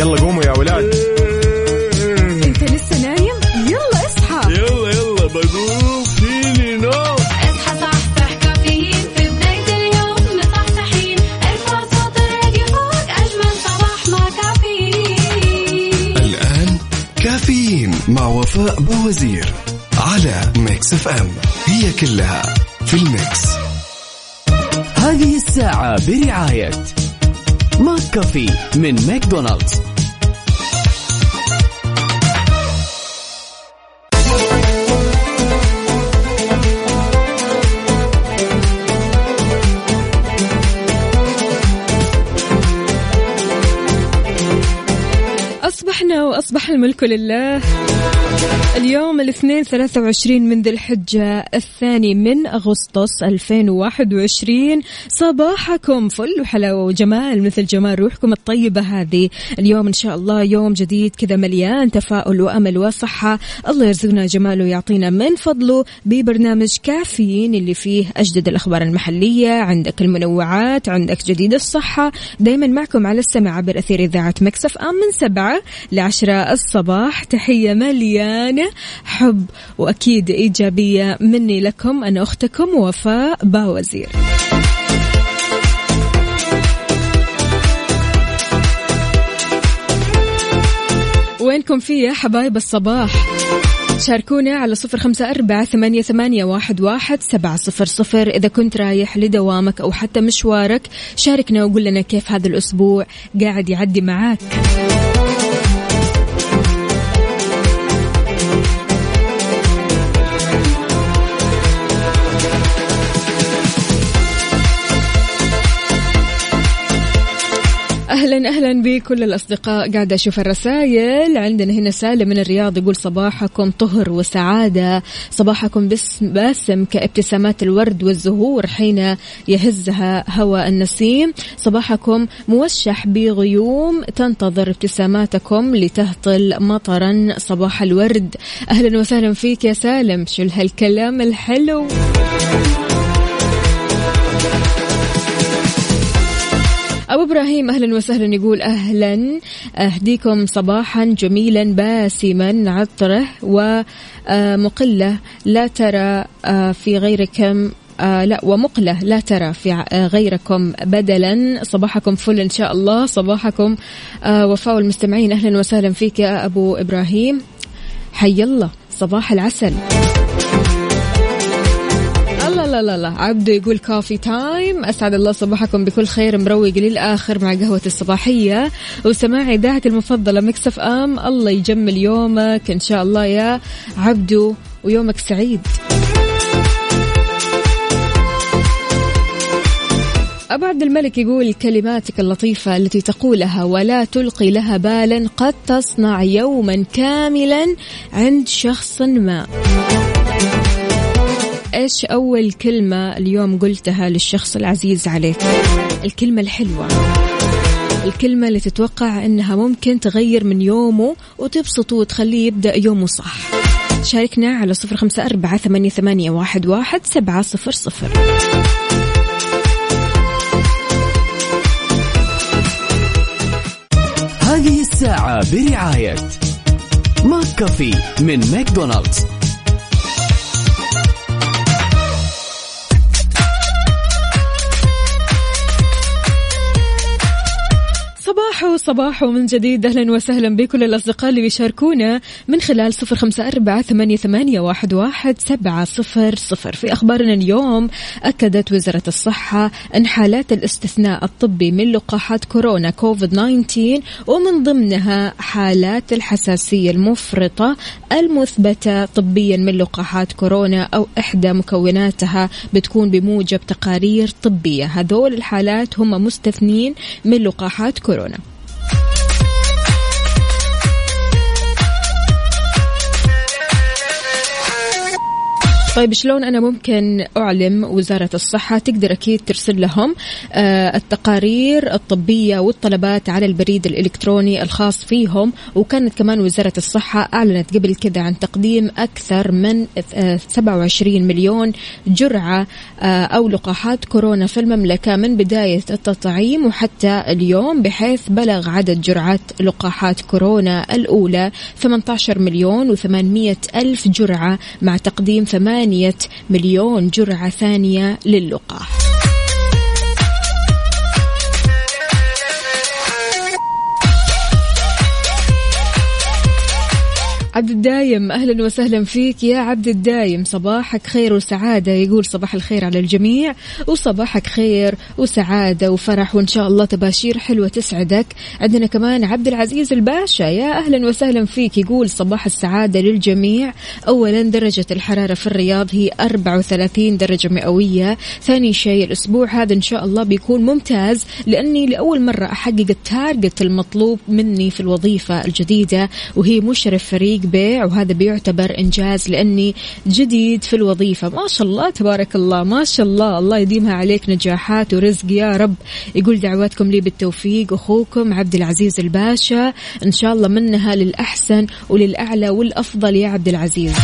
يلا قوموا يا ولاد. انت لسه نايم؟ يلا اصحى. يلا يلا بقوم. فيني نو اصحى صحصح كافيين. في بداية اليوم مصحصحين. ارفع صوت الراديو فوق أجمل صباح مع كافيين. الآن كافيين مع وفاء بوزير على Mix FM. هي كلها في ال mix. هذه الساعة برعاية McCafé من ماكدونالدز. وأصبح الملك لله. اليوم الاثنين 23 من ذي الحجة الثاني من أغسطس 2021 صباحكم فل وحلاوة وجمال مثل جمال روحكم الطيبة هذه. اليوم إن شاء الله يوم جديد كذا مليان تفاؤل وأمل وصحة. الله يرزقنا جماله ويعطينا من فضله ببرنامج كافيين اللي فيه أجدد الأخبار المحلية عندك المنوعات عندك جديد الصحة. دايما معكم على السمع عبر أثير إذاعة مكسف أم من سبعة لعشرة الصباح. تحية مليانة حب وأكيد إيجابية مني لكم أنا أختكم وفاء باوزير. وينكم في يا حبايب الصباح؟ شاركونا على صفر خمسة أربعة ثمانية, ثمانية واحد, واحد سبعة صفر صفر. إذا كنت رايح لدوامك أو حتى مشوارك شاركنا وقول لنا كيف هذا الأسبوع قاعد يعدي معاك. أهلا أهلا بكل الأصدقاء. قاعدة أشوف الرسائل. عندنا هنا سالم من الرياض يقول صباحكم طهر وسعادة. صباحكم باسم باسم كابتسامات الورد والزهور حين يهزها هواء النسيم. صباحكم موشح بغيوم تنتظر ابتساماتكم لتهطل مطرا صباح الورد. أهلا وسهلا فيك يا سالم. شو هالكلام الحلو. أبو إبراهيم أهلا وسهلا. يقول أهلا. أهديكم صباحا جميلا باسما عطرة ومقلة لا ترى آه، في غيركم آه لا ومقلة. لا ترى في ع- غيركم بدلا. صباحكم فل إن شاء الله. صباحكم آه وفاء المستمعين. أهلا وسهلا فيك يا أبو إبراهيم. حي الله. صباح العسل. لا لا لا. عبده يقول coffee time أسعد الله صباحكم بكل خير. مروق للاخر مع قهوة الصباحية. وسماع إذاعتي المفضلة Mix FM الله يجمل يومك. إن شاء الله يا عبدو ويومك سعيد. أبو عبد الملك يقول كلماتك اللطيفة التي تقولها ولا تلقي لها بالا قد تصنع يوما كاملا عند شخص ما. إيش أول كلمة اليوم قلتها للشخص العزيز عليك؟ الكلمة الحلوة. الكلمة اللي تتوقع إنها ممكن تغير من يومه وتبسطه وتخليه يبدأ يومه صح. شاركنا على صفر خمسة أربعة ثمانية, ثمانية واحد, واحد سبعة صفر صفر. هذه الساعة برعاية McCafé من ماكدونالدز. صباحو صباحو من جديد. أهلا وسهلا بكل الأصدقاء اللي بيشاركونا من خلال صفر خمسة أربعة ثمانية, واحد سبعة صفر صفر. في أخبارنا اليوم أكدت وزارة الصحة أن حالات الاستثناء الطبي من لقاحات كورونا كوفيد 19 ومن ضمنها حالات الحساسية المفرطة المثبتة طبيا من لقاحات كورونا أو إحدى مكوناتها بتكون بموجب تقارير طبية. هذول الحالات هم مستثنين من لقاحات كورونا. طيب شلون أنا ممكن أعلم وزارة الصحة؟ تقدر أكيد ترسل لهم آه التقارير الطبية والطلبات على البريد الإلكتروني الخاص فيهم. وكانت كمان وزارة الصحة أعلنت قبل كذا عن تقديم أكثر من آه 27 مليون جرعة آه أو لقاحات كورونا في المملكة من بداية التطعيم وحتى اليوم بحيث بلغ عدد جرعات لقاحات كورونا الأولى 18 مليون و800 ألف جرعة مع تقديم 8 مليون جرعة ثانية للقاح عبد الدايم أهلا وسهلا فيك. يا عبد الدايم صباحك خير وسعادة. يقول صباح الخير على الجميع وصباحك خير وسعادة وفرح وإن شاء الله تباشير حلوة تسعدك. عندنا كمان عبد العزيز الباشا. يا أهلا وسهلا فيك. يقول صباح السعادة للجميع. اولا درجة الحرارة في الرياض هي 34 درجة مئوية. ثاني شيء الأسبوع هذا إن شاء الله بيكون ممتاز لأني لأول مرة أحقق التارجت المطلوب مني في الوظيفة الجديدة وهي مشرف فريق بيع وهذا بيعتبر إنجاز لأني جديد في الوظيفة. ما شاء الله تبارك الله ما شاء الله. الله يديمها عليك نجاحات ورزق. يا رب يقول دعواتكم لي بالتوفيق. أخوكم عبد العزيز الباشا إن شاء الله منها للأحسن وللأعلى والأفضل يا عبد العزيز.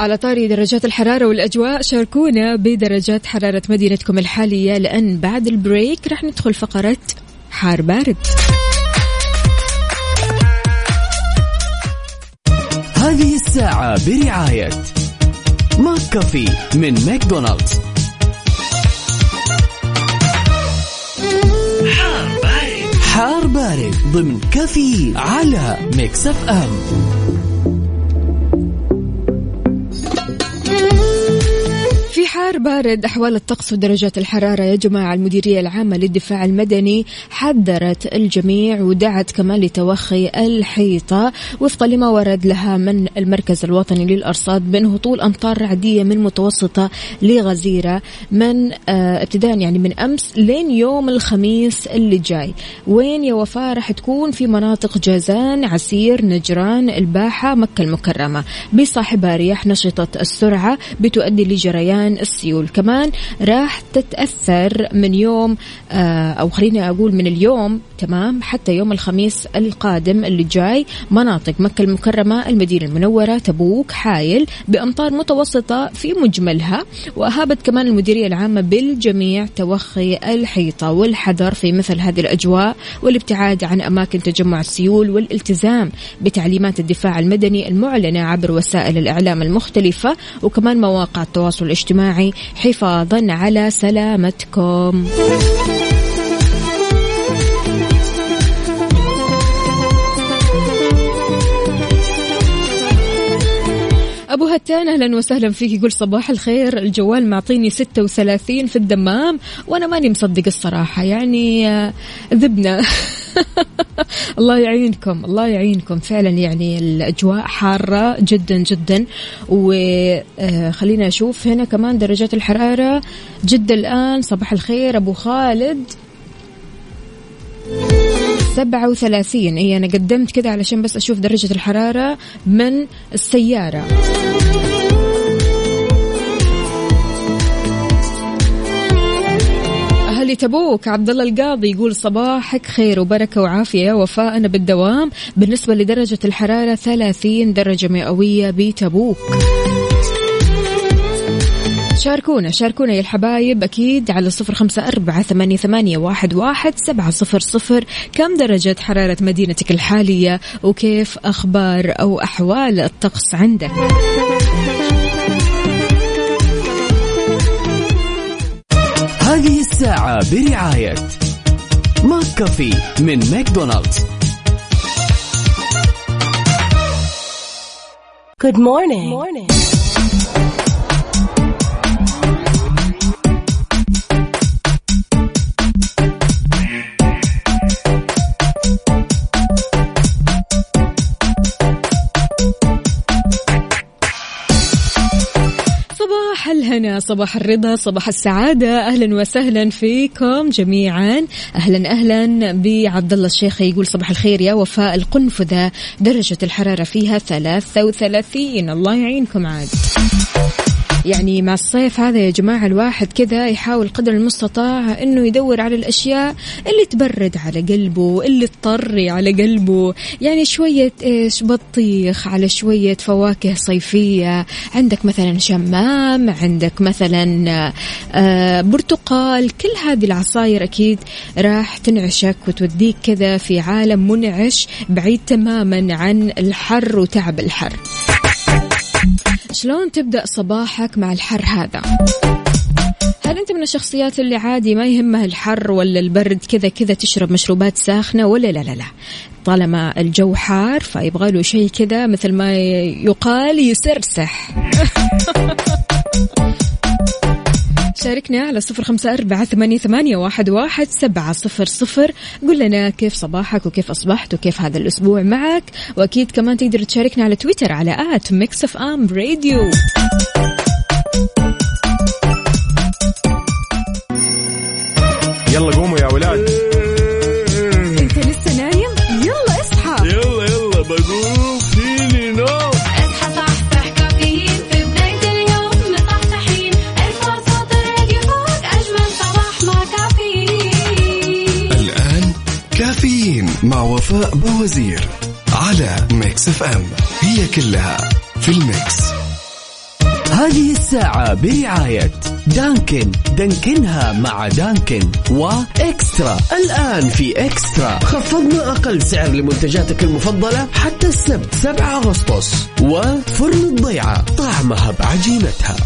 على طاري درجات الحرارة والأجواء. شاركونا بدرجات حرارة مدينتكم الحالية. لأن بعد البريك رح ندخل فقرة حار بارد. هذه الساعة برعاية Mc Café من ماكدونالدز. حار بارد ضمن كافيين على Mix F M. حار بارد أحوال الطقس ودرجات الحرارة يا جماعة المديرية العامة للدفاع المدني حذرت الجميع ودعت كمان لتوخي الحيطة وفقا لما ورد لها من المركز الوطني للأرصاد بين هطول أمطار رعدية من متوسطة لغزيرة من آه ابتداء يعني من أمس لين يوم الخميس اللي جاي. وين يا وفاء؟ راح تكون في مناطق جازان عسير نجران الباحة مكة المكرمة. بصاحبها رياح نشطة السرعة بتؤدي لجريان السيول. كمان راح تتأثر من يوم آه أو خليني أقول من اليوم تمام حتى يوم الخميس القادم اللي جاي مناطق مكة المكرمة المدينة المنورة تبوك حايل بأمطار متوسطة في مجملها وأهابت كمان المديرية العامة بالجميع توخي الحيطة والحذر في مثل هذه الأجواء والابتعاد عن أماكن تجمع السيول والالتزام بتعليمات الدفاع المدني المعلنة عبر وسائل الإعلام المختلفة وكمان مواقع التواصل الاجتماعي حفاظا على سلامتكم. أبو هتان أهلا وسهلا فيك يقول صباح الخير. الجوال معطيني 36 في الدمام وأنا ماني مصدق الصراحة. يعني آه، ذبنا. الله يعينكم الله يعينكم. فعلا يعني الأجواء حارة جدا جدا. وخلينا أشوف هنا كمان درجات الحرارة. جدة الآن صباح الخير أبو خالد. سبعة وثلاثين. إيه أنا قدمت كذا علشان بس أشوف درجة الحرارة من السيارة. أهلي تبوك عبد الله القاضي يقول صباحك خير وبركة وعافية يا وفاء أنا بالدوام. بالنسبة لدرجة الحرارة 30 درجة مئوية بتبوك. شاركونا شاركونا يا الحبايب أكيد على صفر خمسة أربعة ثمانية, ثمانية واحد, واحد سبعة صفر صفر. كم درجة حرارة مدينتك الحالية؟ وكيف أخبار أو أحوال الطقس عندك؟ هذه الساعة برعاية McCafé من ماكدونالدز. Good morning. morning. صباح الهنا صباح الرضا صباح السعادة. أهلا وسهلا فيكم جميعا. أهلا أهلا. بعبد الله الشيخ يقول صباح الخير يا وفاء. القنفذة درجة الحرارة فيها 33 الله يعينكم عاد. يعني مع الصيف هذا يا جماعة الواحد كذا يحاول قدر المستطاع إنه يدور على الأشياء اللي تبرد على قلبه اللي تطري على قلبه. يعني شوية إيش بطيخ على شوية فواكه صيفية. عندك مثلا شمام عندك مثلا آه برتقال كل هذه العصاير أكيد راح تنعشك وتوديك كذا في عالم منعش بعيد تماما عن الحر وتعب الحر. شلون تبدأ صباحك مع الحر هذا؟ هل أنت من الشخصيات اللي عادي ما يهمها الحر ولا البرد كذا كذا تشرب مشروبات ساخنة ولا لا لا لا طالما الجو حار فيبغى له شيء كذا مثل ما يقال يسرسح شاركنا على صفر خمسة أربعة ثمانية, ثمانية واحد, واحد سبعة صفر صفر. قل لنا كيف صباحك وكيف أصبحت وكيف هذا الأسبوع معك. وأكيد كمان تقدر تشاركنا على تويتر على at Mix FM Radio يلا قوموا يا ولاد. وفاء بوزير على Mix FM هي كلها في ال mix هذه الساعة برعاية Dunkin. Dunkin ها مع Dunkin و Extra. الآن في Extra. خفضنا أقل سعر لمنتجاتك المفضلة حتى السبت 7 أغسطس. وفرن الضيعة طعمها بعجينتها.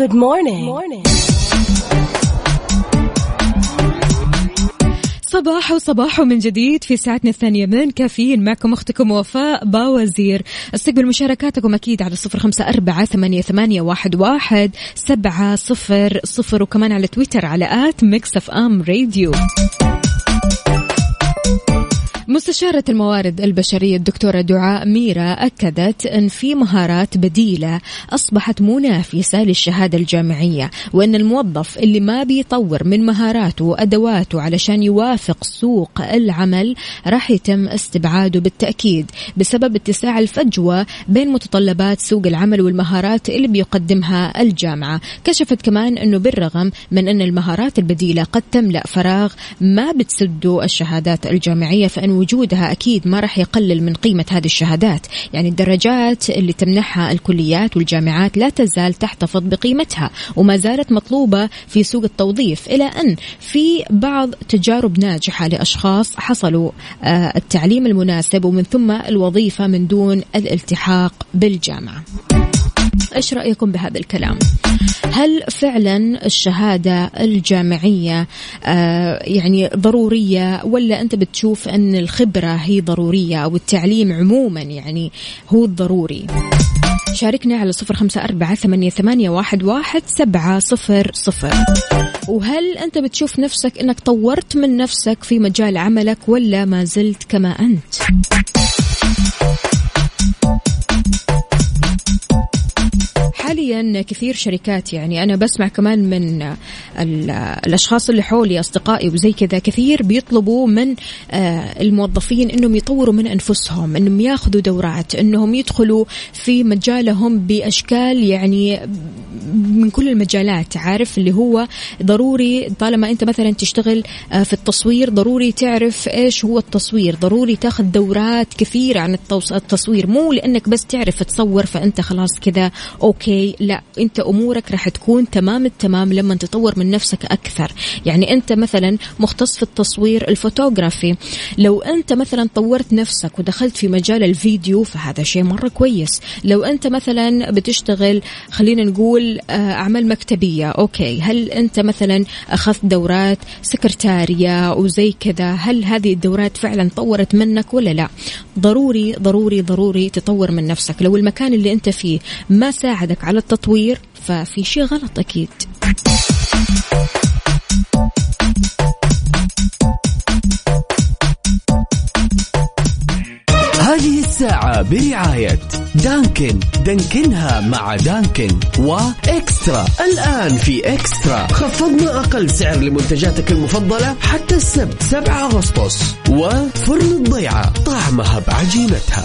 Good morning. morning. صباح وصباح من جديد في ساعتنا الثانية من كافيين. معكم أختكم وفاء باوزير. استقبل مشاركاتكم أكيد على صفر خمسة أربعة ثمانية, ثمانية واحد, واحد سبعة صفر صفر وكمان على تويتر على at Mix FM Radio. مستشارة الموارد البشرية الدكتورة دعاء ميرا أكدت أن في مهارات بديلة أصبحت منافسة للشهادة الجامعية وأن الموظف اللي ما بيطور من مهاراته وأدواته علشان يوافق سوق العمل راح يتم استبعاده بالتأكيد بسبب اتساع الفجوة بين متطلبات سوق العمل والمهارات اللي بيقدمها الجامعة. كشفت كمان أنه بالرغم من أن المهارات البديلة قد تملأ فراغ ما بتسده الشهادات الجامعية فإن وجودها أكيد ما راح يقلل من قيمة هذه الشهادات يعني الدرجات اللي تمنحها الكليات والجامعات لا تزال تحتفظ بقيمتها وما زالت مطلوبة في سوق التوظيف إلى أن في بعض تجارب ناجحة لأشخاص حصلوا آه، التعليم المناسب ومن ثم الوظيفة من دون الالتحاق بالجامعة إيش رأيكم بهذا الكلام؟ هل فعلا الشهادة الجامعية آه يعني ضرورية ولا أنت بتشوف أن الخبرة هي ضرورية أو التعليم عموما يعني هو الضروري؟ شاركنا على صفر خمسة أربعة ثمانية, ثمانية واحد, واحد سبعة صفر صفر وهل أنت بتشوف نفسك أنك طورت من نفسك في مجال عملك ولا ما زلت كما أنت حاليا كثير شركات يعني أنا بسمع كمان من ال- الأشخاص اللي حولي أصدقائي وزي كذا كثير بيطلبوا من آه، الموظفين إنهم يطوروا من أنفسهم إنهم ياخذوا دورات إنهم يدخلوا في مجالهم بأشكال يعني من كل المجالات عارف؟ اللي هو ضروري طالما أنت مثلا تشتغل آه، في التصوير ضروري تعرف إيش هو التصوير ضروري تاخذ دورات كثيره عن التصوير. مو لأنك بس تعرف تصور فأنت خلاص كذا okay لا أنت أمورك راح تكون تمام التمام لما تطور من نفسك أكثر. يعني أنت مثلا مختص في التصوير الفوتوغرافي. لو أنت مثلا طورت نفسك ودخلت في مجال الفيديو فهذا شيء مرة كويس. لو أنت مثلا بتشتغل خلينا نقول آه، أعمال مكتبية. أوكي. هل أنت مثلا أخذت دورات سكرتارية وزي كذا؟ هل هذه الدورات فعلا طورت منك ولا لا؟ ضروري ضروري ضروري تطور من نفسك. لو المكان اللي أنت فيه ما ساعدك على التطوير ففي شيء غلط أكيد. هذه الساعة برعاية دانكن. دانكنها مع دانكن وإكسترا. الآن في إكسترا. خفضنا أقل سعر لمنتجاتك المفضلة حتى السبت 7 أغسطس. وفرن الضيعة طعمها بعجينتها.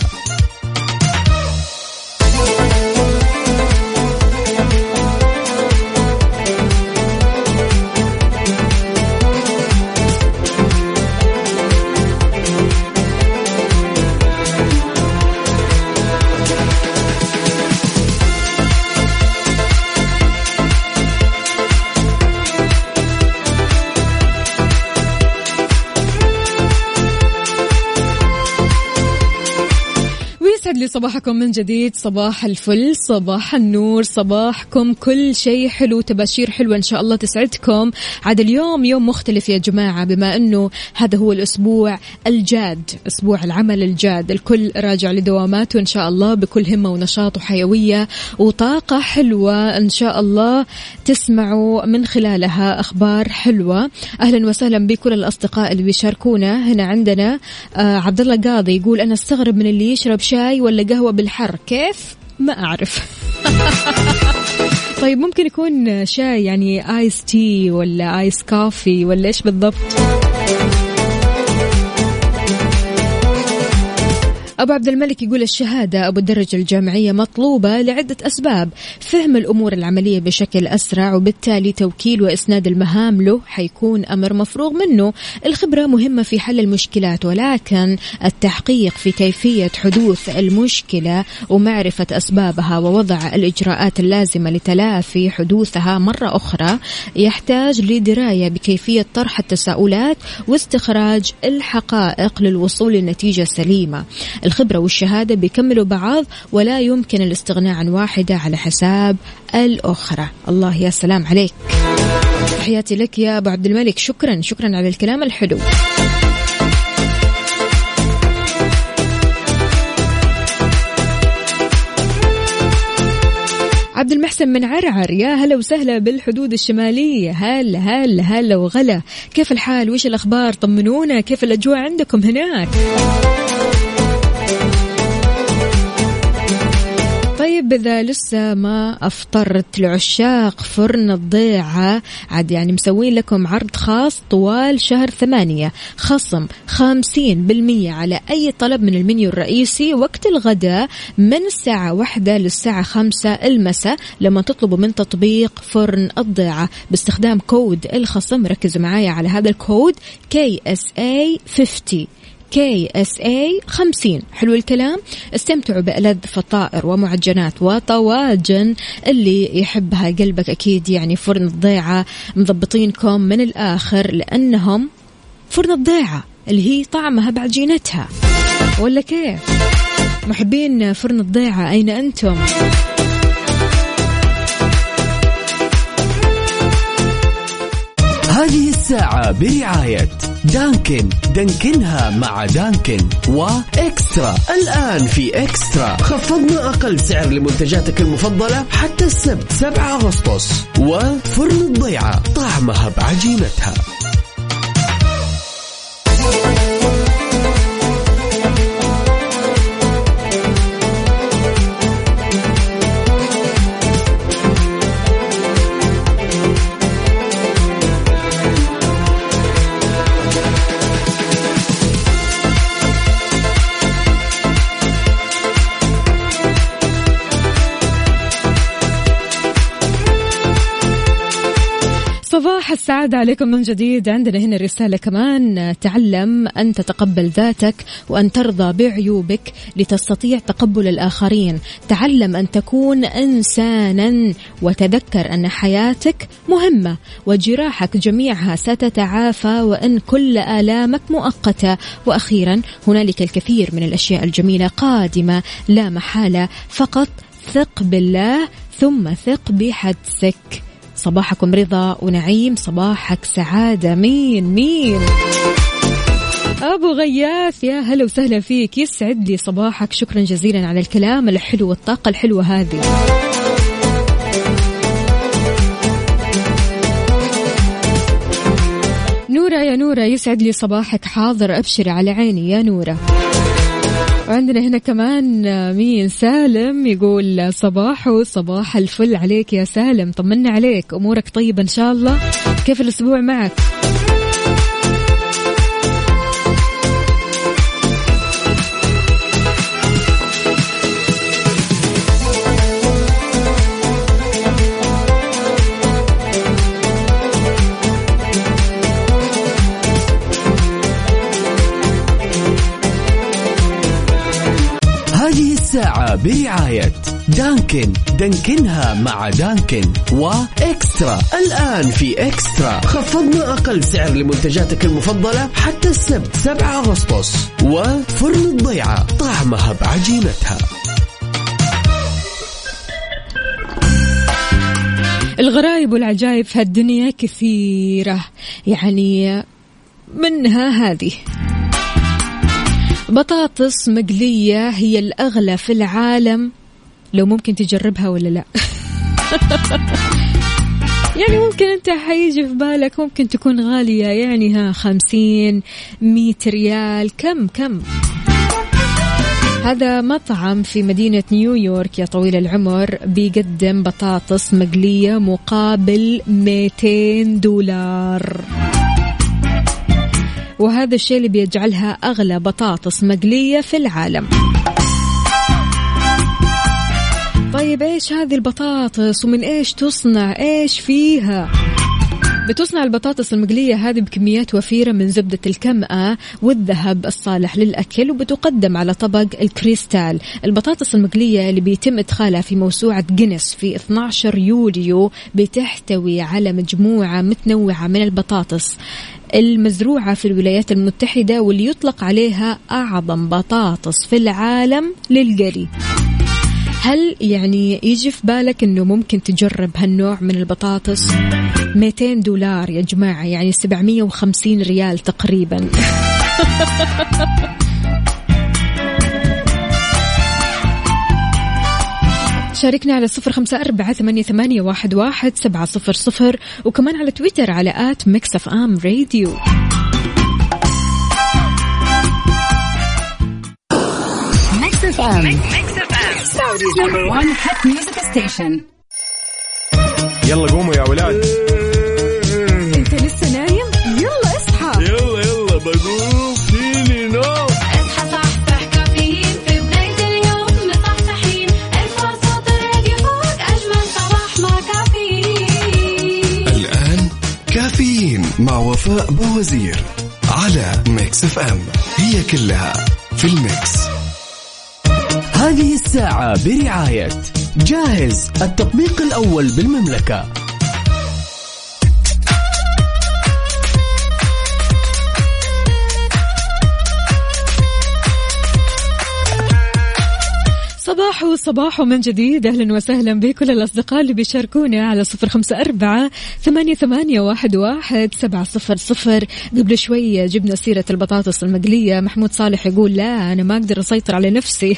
لي صباحكم من جديد. صباح الفل صباح النور صباحكم كل شيء حلو تباشير حلوة إن شاء الله تسعدكم. عاد اليوم يوم مختلف يا جماعة بما أنه هذا هو الأسبوع الجاد أسبوع العمل الجاد. الكل راجع لدواماته إن شاء الله بكل همة ونشاط وحيوية وطاقة حلوة إن شاء الله تسمعوا من خلالها أخبار حلوة. أهلا وسهلا بكل الأصدقاء اللي بيشاركونا. هنا عندنا آه عبد الله قاضي يقول أنا أستغرب من اللي يشرب شاي ولا قهوة بالحر؟ كيف؟ ما أعرف. طيب ممكن يكون شاي يعني ice tea ولا ice coffee ولا إيش بالضبط؟ أبو عبد الملك يقول الشهادة أو الدرجة الجامعية مطلوبة لعدة أسباب. فهم الأمور العملية بشكل أسرع وبالتالي توكيل وإسناد المهام له حيكون أمر مفروغ منه. الخبرة مهمة في حل المشكلات ولكن التحقيق في كيفية حدوث المشكلة ومعرفة أسبابها ووضع الإجراءات اللازمة لتلافي حدوثها مرة أخرى يحتاج لدراية بكيفية طرح التساؤلات واستخراج الحقائق للوصول لنتيجة سليمة. الخبرة والشهادة بيكملوا بعض ولا يمكن الاستغناء عن واحدة على حساب الأخرى. الله يا سلام عليك. تحياتي لك يا أبو عبد الملك. شكرا. شكرا على الكلام الحلو. عبد المحسن من عرعر. يا هلا وسهلا بالحدود الشمالية. هلا هلا هلا وغلا. كيف الحال؟ وش الأخبار؟ طمنونا. كيف الأجواء عندكم هناك؟ طيب إذا لسه ما أفطرت لعشاق فرن الضيعة عاد يعني مسوين لكم عرض خاص طوال شهر ثمانية. خصم خمسين بالمية على أي طلب من المنيو الرئيسي وقت الغداء من الساعة واحدة للساعة خمسة المساء لما تطلبوا من تطبيق فرن الضيعة. باستخدام كود الخصم ركزوا معايا على هذا الكود KSA 50 KSA 50 حلو الكلام. استمتعوا بألذ فطائر ومعجنات وطواجن. اللي يحبها قلبك أكيد يعني فرن الضيعة مضبطينكم من الآخر لأنهم فرن الضيعة اللي هي طعمها بعجينتها ولا كيف؟ محبين فرن الضيعة أين أنتم؟ هذه الساعة برعاية دانكن دانكنها مع دانكن وإكسترا الآن في إكسترا. خفضنا أقل سعر لمنتجاتك المفضلة حتى السبت 7 أغسطس. وفرن الضيعة طعمها بعجينتها. السعادة عليكم من جديد. عندنا هنا رسالة كمان تعلم أن تتقبل ذاتك وأن ترضى بعيوبك لتستطيع تقبل الآخرين. تعلم أن تكون إنسانا وتذكر أن حياتك مهمة وجراحك جميعها ستتعافى وأن كل آلامك مؤقتة. وأخيرا هنالك الكثير من الأشياء الجميلة قادمة. لا محالة فقط ثق بالله ثم ثق بحدسك. صباحكم رضا ونعيم صباحك سعادة. مين مين؟ أبو غياث يا هلا وسهلا فيك. يسعد لي صباحك. شكرا جزيلا على الكلام الحلو والطاقة الحلوة هذه. نورة يا نورة يسعد لي صباحك. حاضر أبشري على عيني يا نورة. وعندنا هنا كمان آه، مين؟ سالم يقول صباحو صباح الفل عليك يا سالم طمنا عليك أمورك طيبة إن شاء الله كيف الأسبوع معك؟ الساعة برعاية دانكن. دانكنها مع دانكن. وإكسترا. الآن في إكسترا. خفضنا أقل سعر لمنتجاتك المفضلة حتى السبت. 7 أغسطس. وفرن الضيعة. طعمها بعجينتها. الغرايب والعجائب في هالدنيا كثيرة. يعني منها هذه. بطاطس مقلية هي الأغلى في العالم. لو ممكن تجربها ولا لا. يعني ممكن أنت حيجي في بالك ممكن تكون غالية. يعني ها خمسين مية ريال. كم كم؟ هذا مطعم في مدينة نيويورك يا طويل العمر بيقدم بطاطس مقلية مقابل 200 دولار. وهذا الشيء اللي بيجعلها أغلى بطاطس مقلية في العالم. طيب إيش هذه البطاطس ومن إيش تصنع؟ إيش فيها؟ بتصنع البطاطس المقلية هذه بكميات وفيرة من زبدة الكمأة والذهب الصالح للأكل وبتقدم على طبق الكريستال. البطاطس المقلية اللي بيتم إدخالها في موسوعة جينيس في 12 يوليو بتحتوي على مجموعة متنوعة من البطاطس. المزروعة في الولايات المتحدة واللي يطلق عليها أعظم بطاطس في العالم للقلي هل يعني يجي في بالك إنه ممكن تجرب هالنوع من البطاطس؟ 200 دولار يا جماعة يعني 750 ريال تقريبا. شاركنا على صفر خمسة أربعة ثمانية, ثمانية واحد, واحد سبعة صفر صفر وكمان على تويتر على at Mix FM Radio. يلا قوموا يا ولاد. بوزير على Mix FM. هي كلها في ال mix. هذه الساعة برعاية جاهز التطبيق الأول بالمملكة. صباح صباح من جديد. أهلا وسهلا بكل الأصدقاء اللي بيشاركونا على صفر خمسة أربعة ثمانية, ثمانية واحد, واحد سبعة صفر صفر. قبل شوية جبنا سيرة البطاطس المقلية. محمود صالح يقول لا أنا ما أقدر أسيطر على نفسي.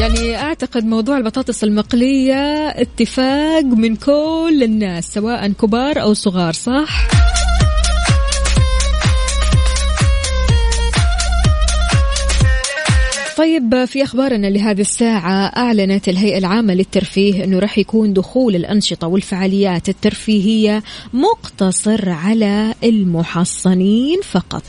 يعني أعتقد موضوع البطاطس المقلية اتفاق من كل الناس سواء كبار أو صغار صح؟ طيب في أخبارنا لهذه الساعة أعلنت الهيئة العامة للترفيه إنه راح يكون دخول الأنشطة والفعاليات الترفيهية مقتصر على المحصنين فقط.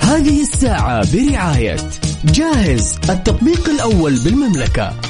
هذه الساعة برعاية جاهز التطبيق الأول بالمملكة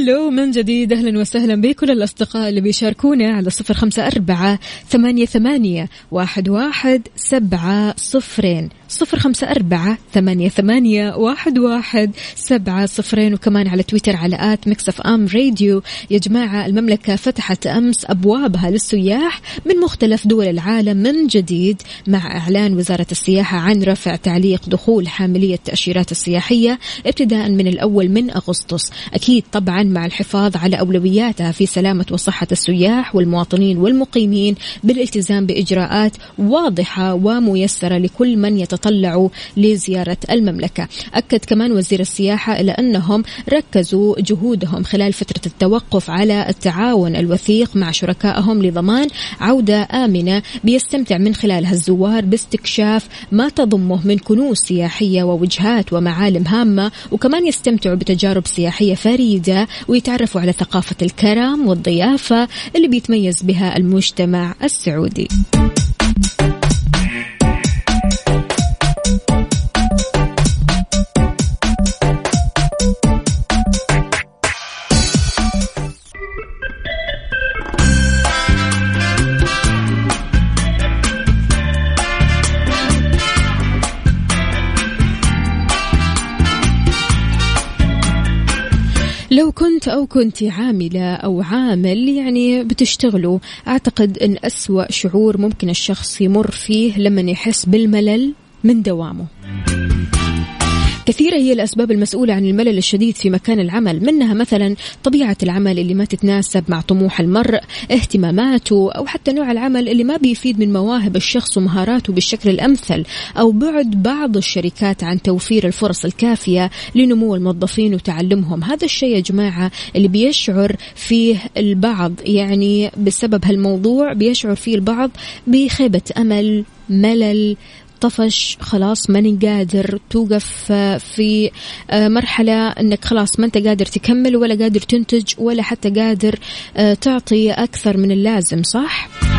hello من جديد أهلا وسهلا بكل الأصدقاء اللي بيشاركونا على صفر خمسة أربعة ثمانية ثمانية واحد واحد سبعة صفرين. صفر خمسة أربعة ثمانية ثمانية واحد واحد سبعة صفرين. وكمان على تويتر على at Mix FM Radio. يا جماعة المملكة فتحت أمس أبوابها للسياح من مختلف دول العالم من جديد مع إعلان وزارة السياحة عن رفع تعليق دخول حاملي التأشيرات السياحية ابتداء من الأول من أغسطس. أكيد طبعا مع الحفاظ على أولوياتها في سلامة وصحة السياح والمواطنين والمقيمين بالالتزام بإجراءات واضحة وميسرة لكل من يتطلع لزيارة المملكة. أكد كمان وزير السياحة إلى أنهم ركزوا جهودهم خلال فترة التوقف على التعاون الوثيق مع شركائهم لضمان عودة آمنة بيستمتع من خلالها الزوار باستكشاف ما تضمه من كنوز سياحية ووجهات ومعالم هامة وكمان يستمتعوا بتجارب سياحية فريدة ويتعرفوا على ثقافة الكرم والضيافة اللي بيتميز بها المجتمع السعودي. لو كنت أو كنت عاملة أو عامل يعني بتشتغلوا. أعتقد أن أسوأ شعور ممكن الشخص يمر فيه لما يحس بالملل من دوامه. كثيرة هي الأسباب المسؤولة عن الملل الشديد في مكان العمل منها مثلا طبيعة العمل اللي ما تتناسب مع طموح المرء اهتماماته أو حتى نوع العمل اللي ما بيفيد من مواهب الشخص ومهاراته بالشكل الأمثل أو بعد بعض الشركات عن توفير الفرص الكافية لنمو الموظفين وتعلمهم. هذا الشيء يا جماعة اللي بيشعر فيه البعض يعني بسبب هالموضوع بيشعر فيه البعض بخيبة أمل ملل طفش خلاص ماني قادر توقف آه، في آه، مرحلة إنك خلاص ما أنت قادر تكمل ولا قادر تنتج ولا حتى قادر آه، تعطي أكثر من اللازم صح؟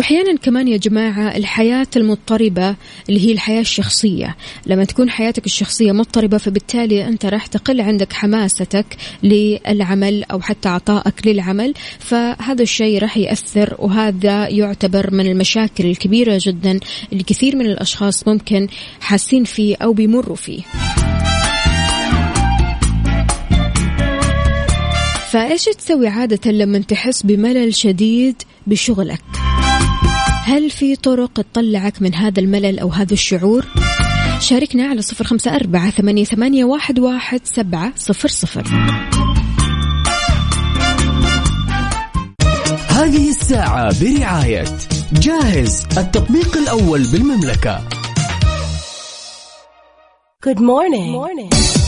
وأحيانا كمان يا جماعة الحياة المضطربة اللي هي الحياة الشخصية. لما تكون حياتك الشخصية مضطربة فبالتالي أنت راح تقل عندك حماستك للعمل أو حتى عطائك للعمل. فهذا الشيء راح يأثر وهذا يعتبر من المشاكل الكبيرة جدا اللي كثير من الأشخاص ممكن حاسين فيه أو بيمروا فيه. فإيش تسوي عادة لما تحس بملل شديد بشغلك؟ هل في طرق تطلعك من هذا الملل أو هذا الشعور؟ شاركنا على صفر خمسة أربعة ثمانية, ثمانية واحد, واحد سبعة صفر صفر هذه الساعة برعاية جاهز التطبيق الأول بالمملكة Good morning. morning.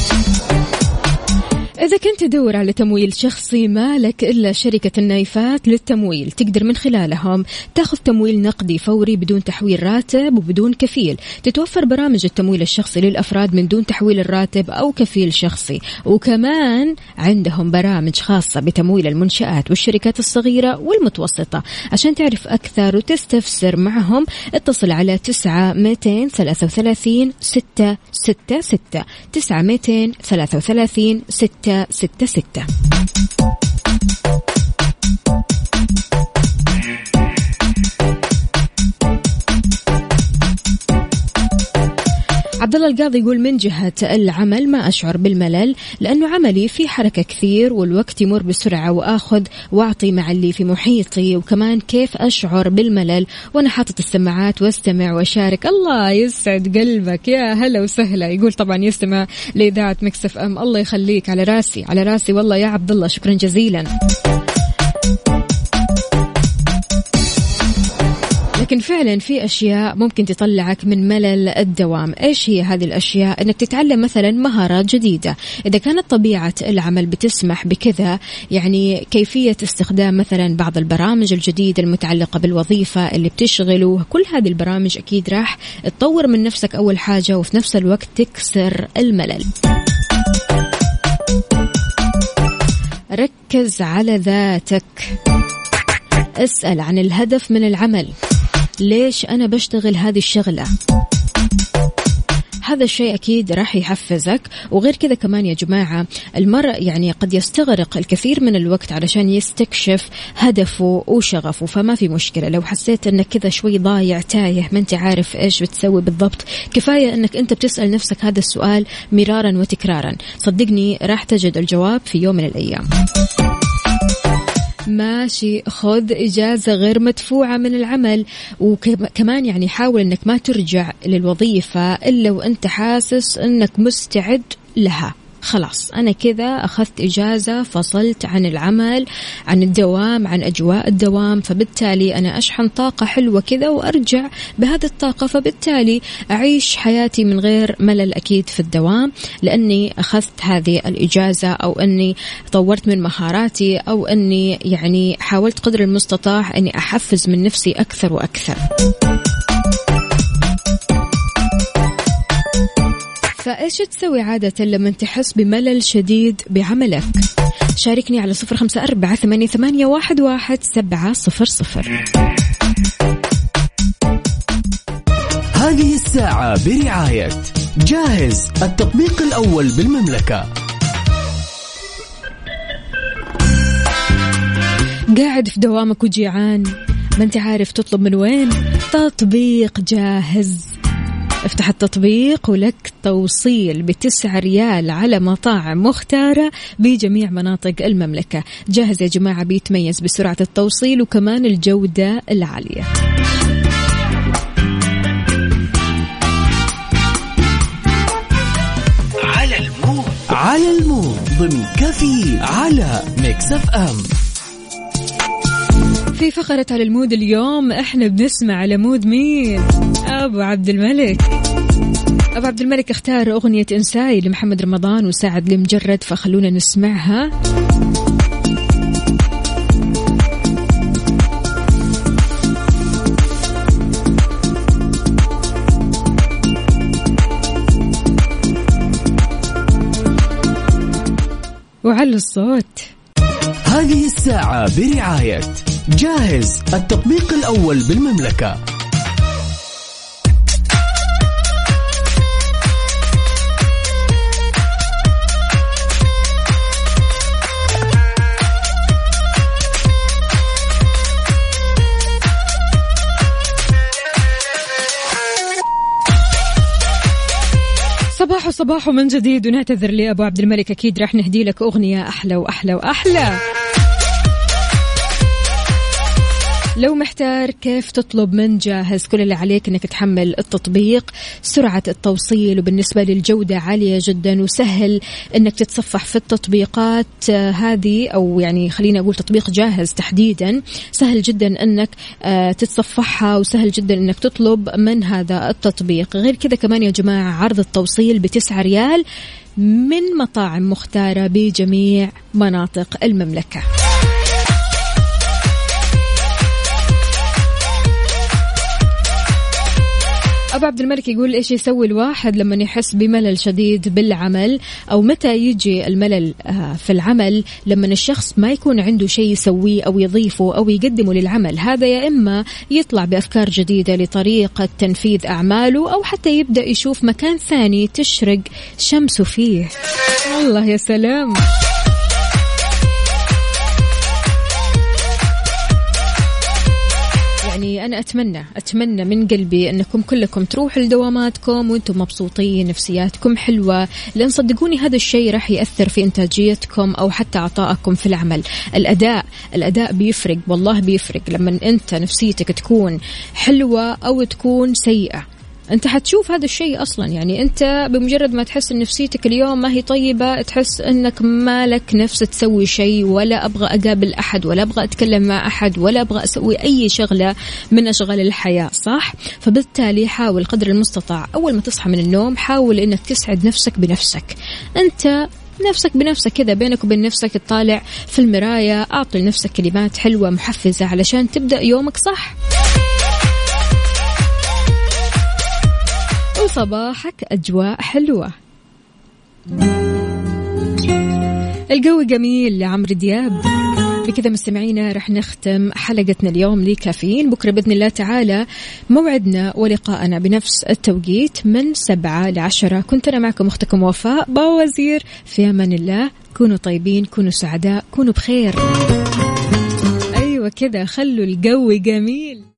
إذا كنت تدور على تمويل شخصي ما لك إلا شركة النايفات للتمويل. تقدر من خلالهم تاخذ تمويل نقدي فوري بدون تحويل راتب وبدون كفيل. تتوفر برامج التمويل الشخصي للأفراد من دون تحويل الراتب أو كفيل شخصي. وكمان عندهم برامج خاصة بتمويل المنشآت والشركات الصغيرة والمتوسطة. عشان تعرف أكثر وتستفسر معهم اتصل على تسعة ميتين ثلاثة وثلاثين ستة ستة ستة. تسعة ميتين ثلاثة وثلاثين ستة ستة ستة. عبد الله القاضي يقول من جهة العمل ما أشعر بالملل لأنه عملي في حركة كثير والوقت يمر بسرعة وآخذ وأعطي مع اللي في محيطي وكمان كيف أشعر بالملل وأنا حاطط السماعات وأستمع وأشارك. الله يسعد قلبك. يا هلا وسهلا. يقول طبعا يستمع لإذاعة مكسف أم. الله يخليك على راسي على راسي. والله يا عبد الله شكرا جزيلا. لكن فعلا في أشياء ممكن تطلعك من ملل الدوام، إيش هي هذه الأشياء؟ إنك تتعلم مثلا مهارات جديدة، إذا كانت طبيعة العمل بتسمح بكذا يعني كيفية استخدام مثلا بعض البرامج الجديدة المتعلقة بالوظيفة اللي بتشغله، كل هذه البرامج أكيد راح تطور من نفسك أول حاجة وفي نفس الوقت تكسر الملل. ركز على ذاتك. اسأل عن الهدف من العمل ليش أنا بشتغل هذه الشغلة؟ هذا الشيء أكيد راح يحفزك. وغير كذا كمان يا جماعة المرء يعني قد يستغرق الكثير من الوقت علشان يستكشف هدفه وشغفه فما في مشكلة. لو حسيت أنك كذا شوي ضايع تايه ما أنت عارف إيش بتسوي بالضبط كفاية أنك أنت بتسأل نفسك هذا السؤال مرارا وتكرارا. صدقني راح تجد الجواب في يوم من الأيام. ماشي خذ إجازة غير مدفوعة من العمل. وكمان يعني حاول أنك ما ترجع للوظيفة إلا وأنت حاسس أنك مستعد لها. خلاص أنا كذا أخذت إجازة فصلت عن العمل عن الدوام عن أجواء الدوام فبالتالي أنا أشحن طاقة حلوة كذا وأرجع بهذه الطاقة فبالتالي أعيش حياتي من غير ملل أكيد في الدوام لأني أخذت هذه الإجازة أو أني طورت من مهاراتي أو أني يعني حاولت قدر المستطاع أني أحفز من نفسي أكثر وأكثر. فايش تسوي عادة لما تحس بملل شديد بعملك؟ شاركني على صفر خمسة أربعة ثمانية, ثمانية واحد, واحد سبعة صفر صفر. هذه الساعة برعاية جاهز التطبيق الأول بالمملكة. قاعد في دوامك وجيعان ما انت عارف تطلب من وين؟ تطبيق جاهز. افتح التطبيق ولك توصيل بتسعة ريال على مطاعم مختارة بجميع مناطق المملكة. جاهز يا جماعة بيتميز بسرعة التوصيل وكمان الجودة العالية. على ال mood. ضمن كفي على Mix F M. في فقرة على ال mood اليوم إحنا بنسمع على mood مين؟ أبو عبد الملك. أبو عبد الملك اختار أغنية إنساي لمحمد رمضان وسعد لمجرد فخلونا نسمعها. وعلى الصوت. هذه الساعة برعاية جاهز التطبيق الأول بالمملكة. صباح من جديد ونعتذر لأبو عبد الملك. أكيد راح نهدي لك أغنية أحلى وأحلى وأحلى. لو محتار كيف تطلب من جاهز كل اللي عليك إنك تحمل التطبيق. سرعة التوصيل وبالنسبة للجودة عالية جدا وسهل إنك تتصفح في التطبيقات. آه، هذه أو يعني خليني أقول تطبيق جاهز تحديدا. سهل جدا إنك آه، تتصفحها وسهل جدا إنك تطلب من هذا التطبيق. غير كذا كمان يا جماعة عرض التوصيل بتسعة ريال من مطاعم مختارة بجميع مناطق المملكة. أبو عبد الملك يقول إيش يسوي الواحد لما يحس بملل شديد بالعمل؟ أو متى يجي الملل آه، في العمل لما الشخص ما يكون عنده شيء يسويه أو يضيفه أو يقدمه للعمل؟ هذا يا إما يطلع بأفكار جديدة لطريقة تنفيذ أعماله أو حتى يبدأ يشوف مكان ثاني تشرق شمسه فيه. الله يا سلام. يعني أنا أتمنى أتمنى من قلبي أنكم كلكم تروحوا لدواماتكم وأنتم مبسوطين نفسياتكم حلوة. لأن صدقوني هذا الشيء راح يأثر في إنتاجيتكم أو حتى عطائكم في العمل. الأداء الأداء بيفرق والله بيفرق. لما أنت نفسيتك تكون حلوة أو تكون سيئة. أنت حتشوف هذا الشيء أصلا. يعني أنت بمجرد ما تحس إن نفسيتك اليوم ما هي طيبة تحس إنك مالك نفس تسوي شيء ولا أبغى أقابل أحد ولا أبغى أتكلم مع أحد ولا أبغى أسوي أي شغلة من أشغال الحياة صح؟ فبالتالي حاول قدر المستطاع. أول ما تصحى من النوم حاول إنك تسعد نفسك بنفسك. أنت نفسك بنفسك كذا بينك وبين نفسك تطالع في المراية أعطي لنفسك كلمات حلوة محفزة علشان تبدأ يومك صح. وصباحك أجواء حلوة. الجو جميل لعمرو دياب. بكذا مستمعينا رح نختم حلقتنا اليوم لكافيين. بكرة بإذن الله تعالى موعدنا ولقاءنا بنفس التوقيت من سبعة لعشرة. كنت أنا معكم أختكم وفاء باوزير. في أمان الله. كونوا طيبين كونوا سعداء كونوا بخير. أيوة كذا خلوا الجو جميل.